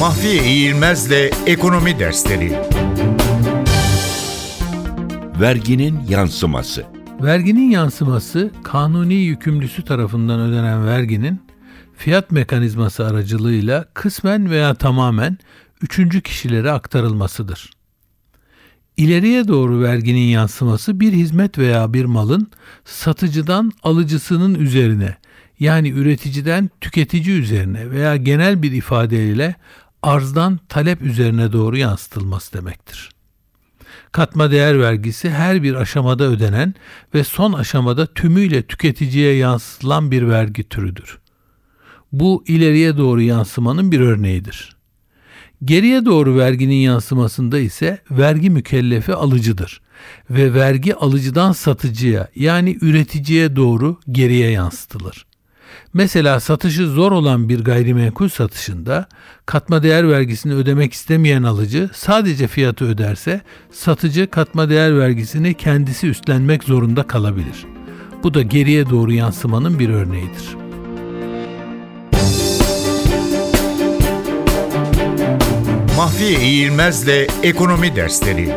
Mahfiye İğilmez'le Ekonomi Dersleri Verginin yansıması Verginin yansıması kanuni yükümlüsü tarafından ödenen verginin fiyat mekanizması aracılığıyla kısmen veya tamamen üçüncü kişilere aktarılmasıdır. İleriye doğru verginin yansıması bir hizmet veya bir malın satıcıdan alıcısının üzerine yani üreticiden tüketici üzerine veya genel bir ifadeyle arzdan talep üzerine doğru yansıtılması demektir. Katma değer vergisi her bir aşamada ödenen ve son aşamada tümüyle tüketiciye yansıtılan bir vergi türüdür. Bu ileriye doğru yansımanın bir örneğidir. Geriye doğru verginin yansımasında ise vergi mükellefi alıcıdır ve vergi alıcıdan satıcıya yani üreticiye doğru geriye yansıtılır. Mesela satışı zor olan bir gayrimenkul satışında katma değer vergisini ödemek istemeyen alıcı sadece fiyatı öderse satıcı katma değer vergisini kendisi üstlenmek zorunda kalabilir. Bu da geriye doğru yansımanın bir örneğidir. Mahfiye İğilmez'le Ekonomi Dersleri